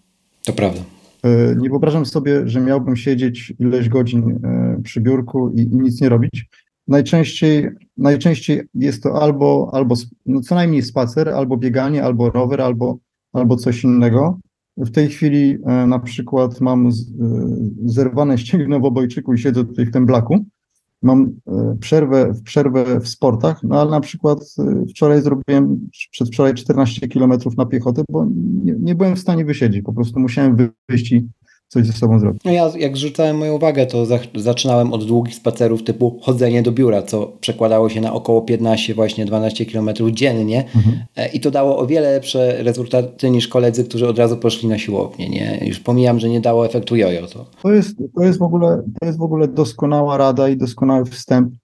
Speaker 1: to prawda.
Speaker 2: E, nie wyobrażam sobie, że miałbym siedzieć ileś godzin przy biurku i, i nic nie robić najczęściej, najczęściej jest to albo, albo no co najmniej spacer, albo bieganie, albo rower, albo, albo coś innego. W tej chwili e, na przykład mam e, zerwane ścięgno w obojczyku i siedzę tutaj w tym blaku. Mam e, przerwę, przerwę w sportach, no ale na przykład wczoraj zrobiłem, przedwczoraj 14 kilometrów na piechotę, bo nie, nie byłem w stanie wysiedzieć, po prostu musiałem wyjść i coś ze sobą zrobić.
Speaker 1: No ja jak zrzucałem moją uwagę, to za, zaczynałem od długich spacerów typu chodzenie do biura, co przekładało się na około 15, właśnie 12 km dziennie mhm. E, i to dało o wiele lepsze rezultaty niż koledzy, którzy od razu poszli na siłownię. Nie? Już pomijam, że nie dało efektu jojo. To.
Speaker 2: To, jest, to, jest w ogóle, to jest w ogóle doskonała rada i doskonały wstęp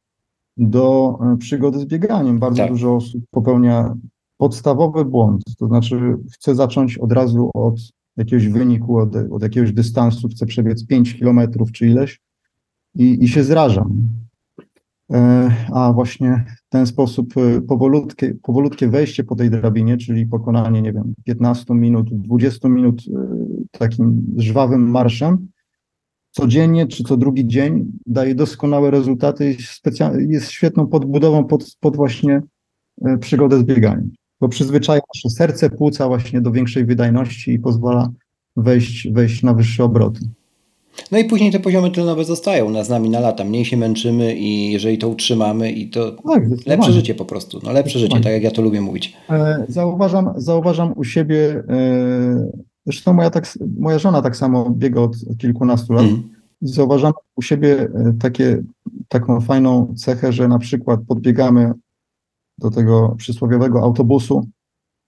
Speaker 2: do e, przygody z bieganiem. Bardzo tak. dużo osób popełnia podstawowy błąd, to znaczy chce zacząć od razu od jakiegoś wyniku, od, od jakiegoś dystansu, chcę przebiec 5 kilometrów czy ileś i, i się zrażam. E, a właśnie w ten sposób e, powolutkie, powolutkie wejście po tej drabinie, czyli pokonanie, nie wiem, 15 minut, 20 minut e, takim żwawym marszem, codziennie czy co drugi dzień daje doskonałe rezultaty i jest świetną podbudową pod, pod właśnie przygodę z bieganiem bo przyzwyczaja nasze serce, płuca właśnie do większej wydajności i pozwala wejść, wejść na wyższe obroty.
Speaker 1: No i później te poziomy tlenowe zostają na z nami na lata. Mniej się męczymy i jeżeli to utrzymamy i to tak, lepsze życie po prostu. No lepsze życie, tak jak ja to lubię mówić.
Speaker 2: E, zauważam, zauważam u siebie, e, zresztą moja, tak, moja żona tak samo biega od kilkunastu lat. Mm. Zauważam u siebie e, takie, taką fajną cechę, że na przykład podbiegamy do tego przysłowiowego autobusu.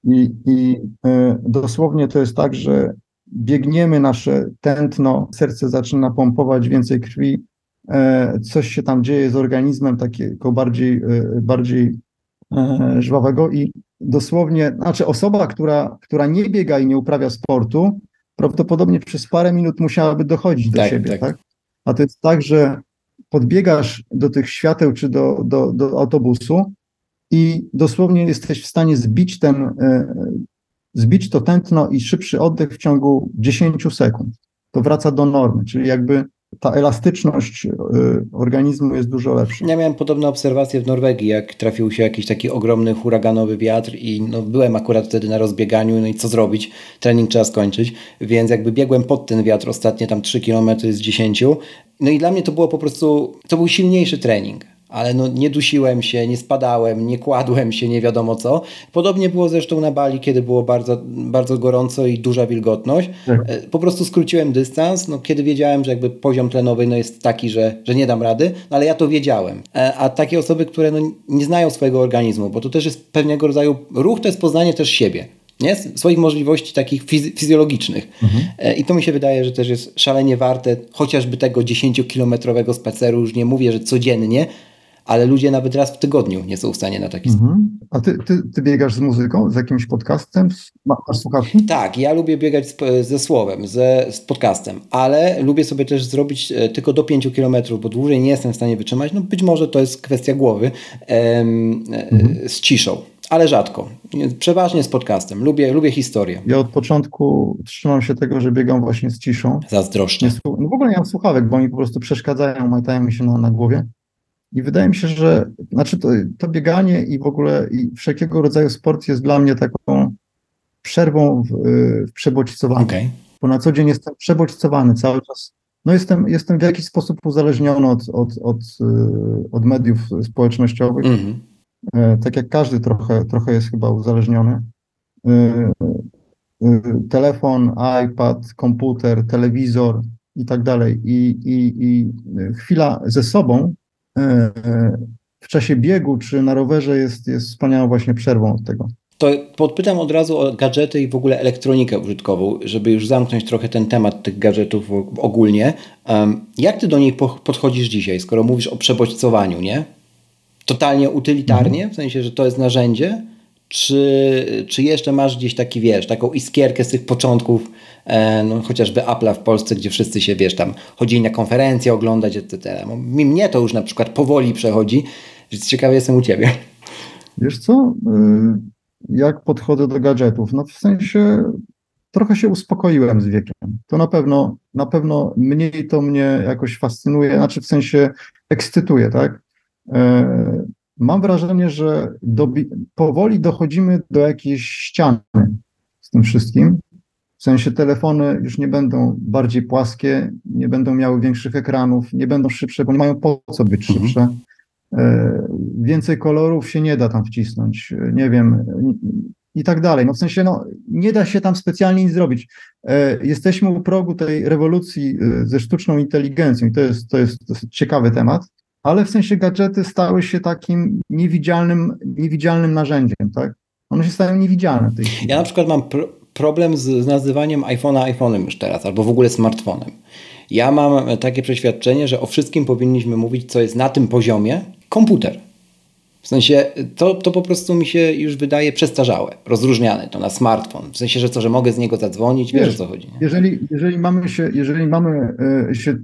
Speaker 2: I, i e, dosłownie to jest tak, że biegniemy nasze tętno, serce zaczyna pompować więcej krwi, e, coś się tam dzieje z organizmem takiego bardziej, e, bardziej żwawego i dosłownie, znaczy osoba, która, która nie biega i nie uprawia sportu, prawdopodobnie przez parę minut musiałaby dochodzić do tak, siebie, tak. tak? A to jest tak, że podbiegasz do tych świateł czy do, do, do autobusu i dosłownie jesteś w stanie zbić ten, zbić to tętno i szybszy oddech w ciągu 10 sekund. To wraca do normy, czyli jakby ta elastyczność y, organizmu jest dużo lepsza.
Speaker 1: Ja miałem podobne obserwacje w Norwegii, jak trafił się jakiś taki ogromny huraganowy wiatr i no, byłem akurat wtedy na rozbieganiu, no i co zrobić? Trening trzeba skończyć, więc jakby biegłem pod ten wiatr ostatnie tam 3 km z 10. No i dla mnie to było po prostu, to był silniejszy trening ale no nie dusiłem się, nie spadałem, nie kładłem się, nie wiadomo co. Podobnie było zresztą na Bali, kiedy było bardzo, bardzo gorąco i duża wilgotność. Tak. E, po prostu skróciłem dystans, no, kiedy wiedziałem, że jakby poziom tlenowy no, jest taki, że, że nie dam rady, no, ale ja to wiedziałem. E, a takie osoby, które no, nie znają swojego organizmu, bo to też jest pewnego rodzaju ruch, to jest poznanie też siebie nie? swoich możliwości takich fiz fizjologicznych. Mhm. E, I to mi się wydaje, że też jest szalenie warte chociażby tego 10-kilometrowego spaceru, już nie mówię, że codziennie, ale ludzie nawet raz w tygodniu nie są w stanie na taki mhm.
Speaker 2: A ty, ty, ty, biegasz z muzyką, z jakimś podcastem? Masz słuchawki?
Speaker 1: Tak, ja lubię biegać z, ze słowem, ze, z podcastem, ale lubię sobie też zrobić e, tylko do 5 km, bo dłużej nie jestem w stanie wytrzymać. No być może to jest kwestia głowy em, e, mhm. z ciszą ale rzadko. Przeważnie z podcastem. Lubię, lubię historię.
Speaker 2: Ja od początku trzymam się tego, że biegam właśnie z ciszą.
Speaker 1: Zazdroszczę.
Speaker 2: No w ogóle nie mam słuchawek, bo oni po prostu przeszkadzają, majtają mi się na, na głowie. I wydaje mi się, że znaczy to, to bieganie i w ogóle i wszelkiego rodzaju sport jest dla mnie taką przerwą w, w przebodźcowaniu. Okay. Bo na co dzień jestem przebodźcowany cały czas. No jestem, jestem w jakiś sposób uzależniony od, od, od, od mediów społecznościowych. Mm -hmm. Tak jak każdy trochę, trochę jest chyba uzależniony. E, e, telefon, iPad, komputer, telewizor i tak dalej. I, i, I chwila ze sobą w czasie biegu czy na rowerze jest, jest wspaniałą właśnie przerwą od tego.
Speaker 1: To podpytam od razu o gadżety i w ogóle elektronikę użytkową, żeby już zamknąć trochę ten temat tych gadżetów ogólnie. Jak ty do niej podchodzisz dzisiaj, skoro mówisz o przebodźcowaniu, nie? Totalnie utylitarnie, mhm. w sensie, że to jest narzędzie, czy, czy jeszcze masz gdzieś taki, wiesz, taką iskierkę z tych początków, e, no, chociażby Apple'a w Polsce, gdzie wszyscy się, wiesz, tam chodzili na konferencje, oglądać, etc. Mnie to już na przykład powoli przechodzi, więc ciekawy jestem u Ciebie.
Speaker 2: Wiesz co, y, jak podchodzę do gadżetów? No w sensie trochę się uspokoiłem z wiekiem. To na pewno, na pewno mniej to mnie jakoś fascynuje, znaczy w sensie ekscytuje, tak? Mam wrażenie, że powoli dochodzimy do jakiejś ściany z tym wszystkim. W sensie telefony już nie będą bardziej płaskie, nie będą miały większych ekranów, nie będą szybsze, bo nie mają po co być mhm. szybsze. E, więcej kolorów się nie da tam wcisnąć, nie wiem, i tak dalej. No w sensie, no, nie da się tam specjalnie nic zrobić. E, jesteśmy u progu tej rewolucji e, ze sztuczną inteligencją i to jest, to jest, to jest ciekawy temat ale w sensie gadżety stały się takim niewidzialnym, niewidzialnym narzędziem, tak? One się stają niewidzialne.
Speaker 1: Ja na przykład mam pr problem z, z nazywaniem iPhone'a iPhone'em już teraz, albo w ogóle smartfonem. Ja mam takie przeświadczenie, że o wszystkim powinniśmy mówić, co jest na tym poziomie komputer. W sensie to, to po prostu mi się już wydaje przestarzałe, rozróżniane to na smartfon. W sensie, że co, że mogę z niego zadzwonić, wiesz, wiesz o co chodzi. Nie?
Speaker 2: Jeżeli, jeżeli mamy, się, jeżeli mamy y, się, y,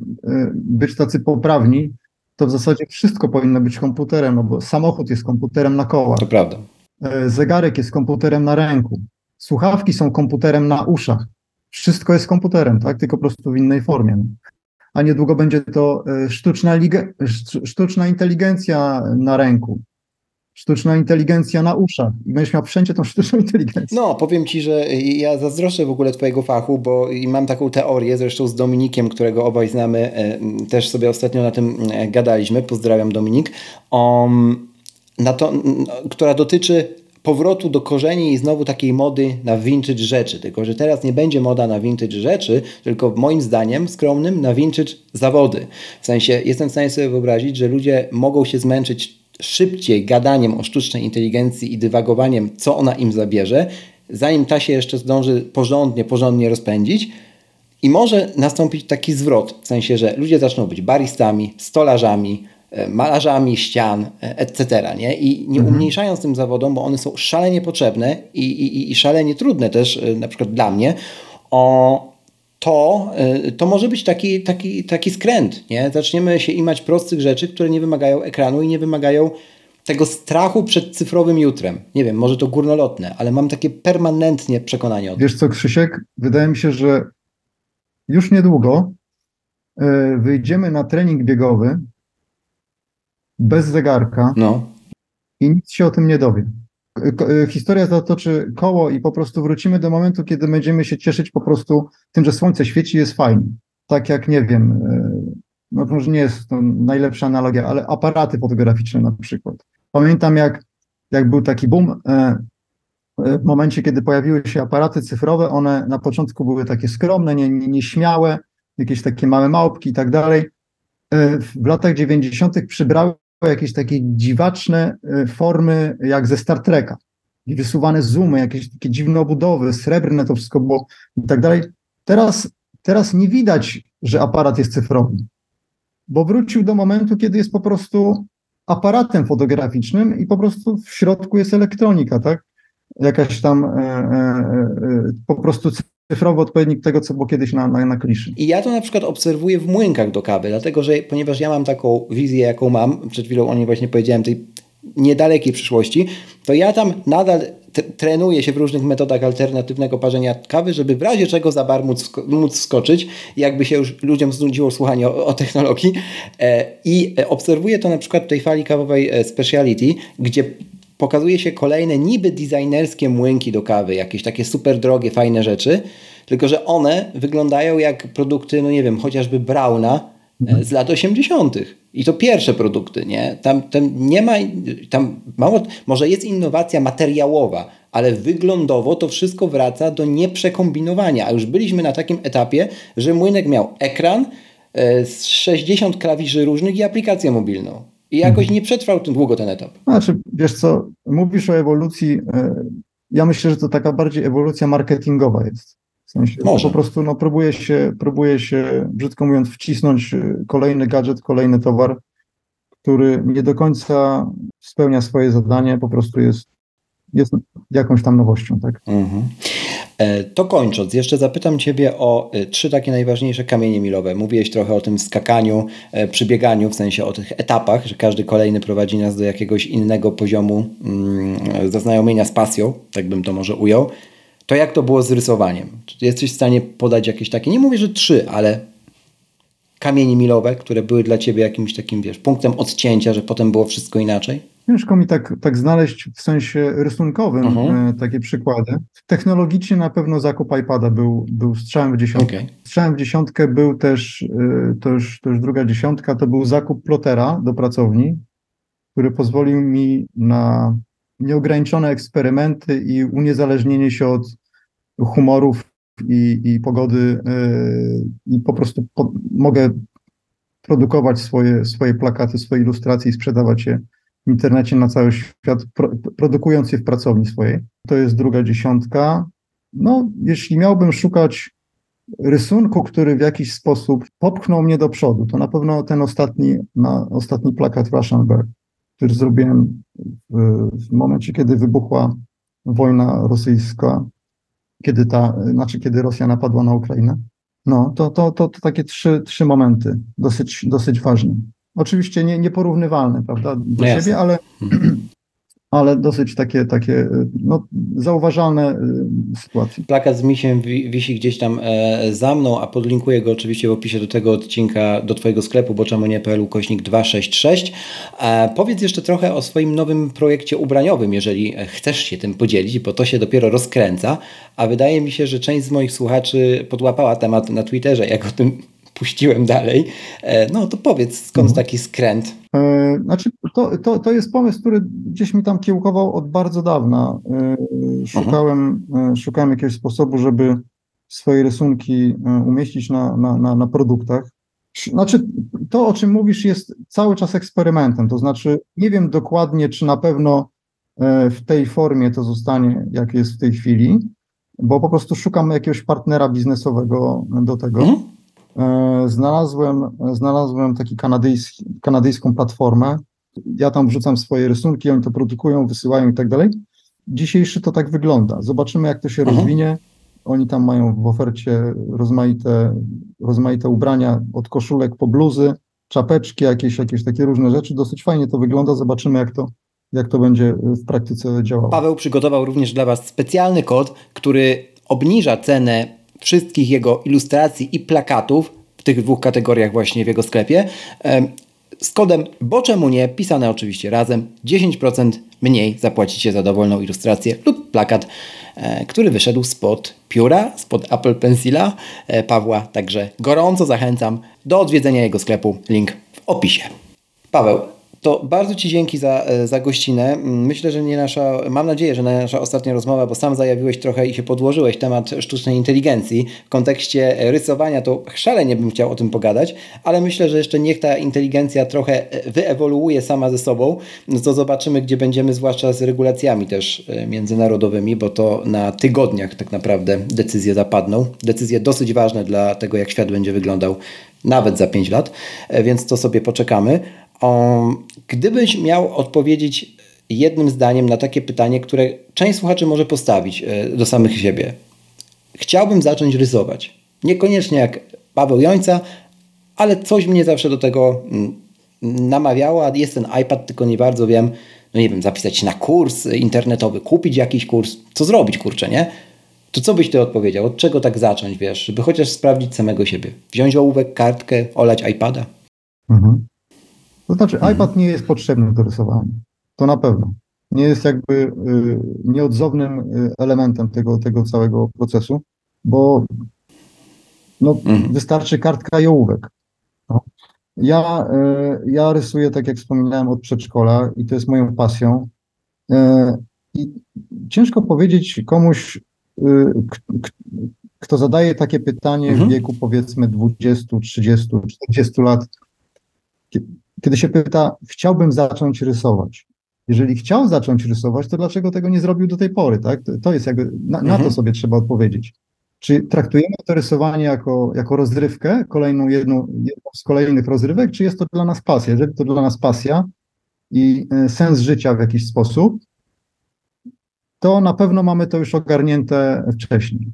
Speaker 2: być tacy poprawni, to w zasadzie wszystko powinno być komputerem, no bo samochód jest komputerem na kołach.
Speaker 1: To prawda.
Speaker 2: E, zegarek jest komputerem na ręku. Słuchawki są komputerem na uszach. Wszystko jest komputerem, tak? Tylko po prostu w innej formie. A niedługo będzie to e, sztuczna, sztuczna inteligencja na ręku sztuczna inteligencja na uszach i będziesz miał wszędzie tą sztuczną inteligencję.
Speaker 1: No, powiem Ci, że ja zazdroszczę w ogóle Twojego fachu, bo mam taką teorię, zresztą z Dominikiem, którego obaj znamy, e, też sobie ostatnio na tym e, gadaliśmy, pozdrawiam Dominik, na to, która dotyczy powrotu do korzeni i znowu takiej mody na vintage rzeczy. Tylko, że teraz nie będzie moda na vintage rzeczy, tylko moim zdaniem skromnym na vintage zawody. W sensie jestem w stanie sobie wyobrazić, że ludzie mogą się zmęczyć szybciej gadaniem o sztucznej inteligencji i dywagowaniem, co ona im zabierze, zanim ta się jeszcze zdąży porządnie, porządnie rozpędzić. I może nastąpić taki zwrot, w sensie, że ludzie zaczną być baristami, stolarzami, e, malarzami ścian, e, etc. Nie? I nie mhm. umniejszając tym zawodom, bo one są szalenie potrzebne i, i, i szalenie trudne też, e, na przykład dla mnie, o, to, to może być taki, taki, taki skręt. Nie? Zaczniemy się imać prostych rzeczy, które nie wymagają ekranu i nie wymagają tego strachu przed cyfrowym jutrem. Nie wiem, może to górnolotne, ale mam takie permanentnie przekonanie o
Speaker 2: tym. Wiesz co, Krzysiek? Wydaje mi się, że już niedługo e, wyjdziemy na trening biegowy bez zegarka no. i nic się o tym nie dowie. E, historia zatoczy koło i po prostu wrócimy do momentu, kiedy będziemy się cieszyć po prostu tym, że słońce świeci jest fajnie. Tak jak, nie wiem, e, no może nie jest to najlepsza analogia, ale aparaty fotograficzne na przykład. Pamiętam jak, jak był taki boom w momencie, kiedy pojawiły się aparaty cyfrowe, one na początku były takie skromne, nie, nie, nieśmiałe, jakieś takie małe małpki i tak dalej. W latach 90. przybrały jakieś takie dziwaczne e, formy, jak ze Star Treka. Wysuwane zoomy, jakieś takie dziwne obudowy, srebrne to wszystko było i tak dalej. Teraz, teraz nie widać, że aparat jest cyfrowy, bo wrócił do momentu, kiedy jest po prostu aparatem fotograficznym i po prostu w środku jest elektronika, tak? jakaś tam e, e, e, po prostu cyfrowy odpowiednik tego, co było kiedyś na, na, na kliszy.
Speaker 1: I ja to na przykład obserwuję w młynkach do kawy, dlatego że ponieważ ja mam taką wizję, jaką mam, przed chwilą o niej właśnie powiedziałem, tej niedalekiej przyszłości, to ja tam nadal trenuję się w różnych metodach alternatywnego parzenia kawy, żeby w razie czego za bar móc, móc wskoczyć, jakby się już ludziom znudziło słuchanie o, o technologii. E, I obserwuję to na przykład w tej fali kawowej Speciality, gdzie pokazuje się kolejne niby designerskie młynki do kawy, jakieś takie super drogie, fajne rzeczy, tylko że one wyglądają jak produkty, no nie wiem, chociażby Brauna e, mhm. z lat 80. I to pierwsze produkty, nie? Tam, tam nie ma, tam mało, może jest innowacja materiałowa, ale wyglądowo to wszystko wraca do nieprzekombinowania. A już byliśmy na takim etapie, że młynek miał ekran, e, z 60 klawiszy różnych i aplikację mobilną. I jakoś nie przetrwał ten długo ten etap.
Speaker 2: Znaczy, wiesz co, mówisz o ewolucji, e, ja myślę, że to taka bardziej ewolucja marketingowa jest. W sensie, Może. po prostu no, próbuje, się, próbuje się, brzydko mówiąc, wcisnąć e, kolejny gadżet, kolejny towar, który nie do końca spełnia swoje zadanie, po prostu jest, jest jakąś tam nowością. Tak? Mhm.
Speaker 1: E, to kończąc, jeszcze zapytam Ciebie o e, trzy takie najważniejsze kamienie milowe. Mówiłeś trochę o tym skakaniu, e, przybieganiu, w sensie o tych etapach, że każdy kolejny prowadzi nas do jakiegoś innego poziomu mm, zaznajomienia z pasją, tak bym to może ujął. To jak to było z rysowaniem? Czy jesteś w stanie podać jakieś takie, nie mówię, że trzy, ale kamienie milowe, które były dla Ciebie jakimś takim, wiesz, punktem odcięcia, że potem było wszystko inaczej?
Speaker 2: Ciężko mi tak, tak znaleźć w sensie rysunkowym mhm. e, takie przykłady. Technologicznie na pewno zakup iPada był, był strzałem w dziesiątkę. Okay. Strzałem w dziesiątkę był też, e, to już, to już druga dziesiątka, to był zakup plotera do pracowni, który pozwolił mi na nieograniczone eksperymenty i uniezależnienie się od humorów i, i pogody yy, i po prostu po, mogę produkować swoje, swoje plakaty, swoje ilustracje i sprzedawać je w internecie na cały świat, pro, produkując je w pracowni swojej. To jest druga dziesiątka. No, jeśli miałbym szukać rysunku, który w jakiś sposób popchnął mnie do przodu, to na pewno ten ostatni, na, ostatni plakat Russian Bear, który zrobiłem w, w momencie, kiedy wybuchła wojna rosyjska, kiedy ta, znaczy kiedy Rosja napadła na Ukrainę. No, to, to, to, to takie trzy, trzy momenty dosyć, dosyć ważne. Oczywiście nie, nieporównywalne, prawda, do no siebie, ale, mhm ale dosyć takie, takie y, no, zauważalne y, sytuacje.
Speaker 1: Plakat z misiem wisi gdzieś tam e, za mną, a podlinkuję go oczywiście w opisie do tego odcinka, do Twojego sklepu, bo czemu nie PL kośnik 266. E, powiedz jeszcze trochę o swoim nowym projekcie ubraniowym, jeżeli chcesz się tym podzielić, bo to się dopiero rozkręca, a wydaje mi się, że część z moich słuchaczy podłapała temat na Twitterze, jak o tym puściłem dalej. E, no to powiedz, skąd mhm. taki skręt?
Speaker 2: E, znaczy, to, to, to jest pomysł, który gdzieś mi tam kiełkował od bardzo dawna. E, szukałem, mhm. szukałem jakiegoś sposobu, żeby swoje rysunki umieścić na, na, na, na produktach. Znaczy, to o czym mówisz jest cały czas eksperymentem, to znaczy nie wiem dokładnie, czy na pewno w tej formie to zostanie, jak jest w tej chwili, bo po prostu szukam jakiegoś partnera biznesowego do tego. E, znalazłem, znalazłem taki kanadyjski, kanadyjską platformę. Ja tam wrzucam swoje rysunki, oni to produkują, wysyłają i tak dalej. Dzisiejszy to tak wygląda. Zobaczymy, jak to się mhm. rozwinie. Oni tam mają w ofercie rozmaite, rozmaite ubrania, od koszulek po bluzy, czapeczki, jakieś, jakieś takie różne rzeczy. Dosyć fajnie to wygląda. Zobaczymy, jak to, jak to będzie w praktyce działało.
Speaker 1: Paweł przygotował również dla Was specjalny kod, który obniża cenę wszystkich jego ilustracji i plakatów w tych dwóch kategoriach właśnie w jego sklepie. Z kodem bo czemu nie, pisane oczywiście razem, 10% mniej zapłacicie za dowolną ilustrację lub plakat, e, który wyszedł spod pióra, spod Apple Pencila e, Pawła. Także gorąco zachęcam do odwiedzenia jego sklepu. Link w opisie. Paweł, to bardzo Ci dzięki za, e, za gościnę. Myślę, że nie nasza, mam nadzieję, że nasza ostatnia rozmowa, bo sam zajawiłeś trochę i się podłożyłeś temat sztucznej inteligencji. W kontekście rysowania to szalenie bym chciał o tym pogadać, ale myślę, że jeszcze niech ta inteligencja trochę e, wyewoluuje sama ze sobą, no to zobaczymy, gdzie będziemy, zwłaszcza z regulacjami też e, międzynarodowymi, bo to na tygodniach tak naprawdę decyzje zapadną. Decyzje dosyć ważne dla tego, jak świat będzie wyglądał nawet za 5 lat, więc to sobie poczekamy. Gdybyś miał odpowiedzieć jednym zdaniem na takie pytanie, które część słuchaczy może postawić e, do samych siebie. Chciałbym zacząć rysować. Niekoniecznie jak Paweł Jońca, ale coś mnie zawsze do tego mm, namawiało, a jest ten iPad, tylko nie bardzo wiem, no nie wiem, zapisać się na kurs internetowy, kupić jakiś kurs, co zrobić, kurczę, nie? To co byś ty odpowiedział? Od czego tak zacząć, wiesz, żeby chociaż sprawdzić samego siebie? Wziąć ołówek, kartkę, olać iPada? Mhm.
Speaker 2: To znaczy, mhm. iPad nie jest potrzebny do rysowania. To na pewno. Nie jest jakby y, nieodzownym y, elementem tego, tego całego procesu, bo no, mhm. wystarczy kartka i ołówek. No. Ja, y, ja rysuję, tak jak wspominałem, od przedszkola i to jest moją pasją. Y, I ciężko powiedzieć komuś, y, kto zadaje takie pytanie mhm. w wieku powiedzmy 20, 30, 40 lat, kiedy się pyta, chciałbym zacząć rysować. Jeżeli chciał zacząć rysować, to dlaczego tego nie zrobił do tej pory? Tak? To jest jakby, na, na to mhm. sobie trzeba odpowiedzieć. Czy traktujemy to rysowanie jako, jako rozrywkę, kolejną jedną, jedną z kolejnych rozrywek, czy jest to dla nas pasja? Jeżeli to dla nas pasja i e, sens życia w jakiś sposób, to na pewno mamy to już ogarnięte wcześniej.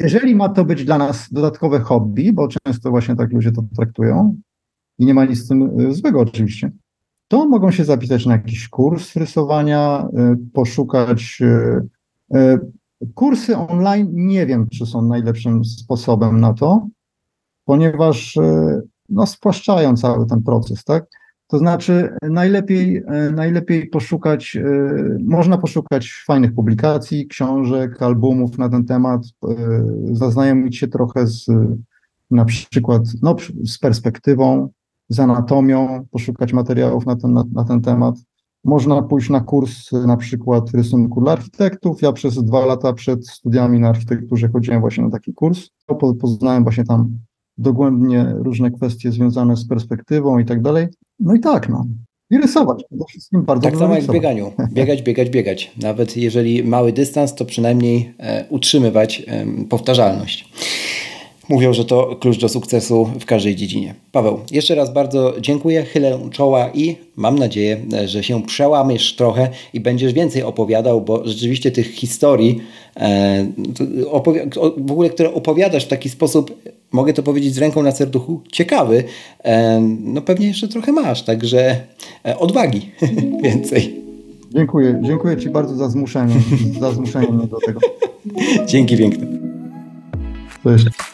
Speaker 2: Jeżeli ma to być dla nas dodatkowe hobby, bo często właśnie tak ludzie to traktują, i nie ma nic z tym y, złego oczywiście, to mogą się zapisać na jakiś kurs rysowania, y, poszukać. Y, kursy online nie wiem, czy są najlepszym sposobem na to, ponieważ no, spłaszczają cały ten proces, tak? To znaczy, najlepiej, najlepiej poszukać, można poszukać fajnych publikacji, książek, albumów na ten temat, zaznajomić się trochę z na przykład no, z perspektywą, z anatomią, poszukać materiałów na ten, na, na ten temat. Można pójść na kurs na przykład rysunku dla architektów. Ja przez dwa lata przed studiami na architekturze chodziłem właśnie na taki kurs. Poznałem właśnie tam dogłębnie różne kwestie związane z perspektywą i tak dalej. No i tak, no. I rysować. Przede wszystkim bardzo
Speaker 1: Tak samo jak w bieganiu. Biegać, biegać, biegać. Nawet jeżeli mały dystans, to przynajmniej e, utrzymywać powtarzalność. Mówią, że to klucz do sukcesu w każdej dziedzinie. Paweł, jeszcze raz bardzo dziękuję, chylę czoła i mam nadzieję, że się przełamiesz trochę i będziesz więcej opowiadał, bo rzeczywiście tych historii, e, w ogóle, które opowiadasz w taki sposób, mogę to powiedzieć z ręką na serduchu, ciekawy, e, no pewnie jeszcze trochę masz, także e, odwagi więcej.
Speaker 2: Dziękuję, dziękuję Ci bardzo za zmuszenie, za zmuszenie mnie do tego.
Speaker 1: Dzięki piękne.
Speaker 2: Cześć.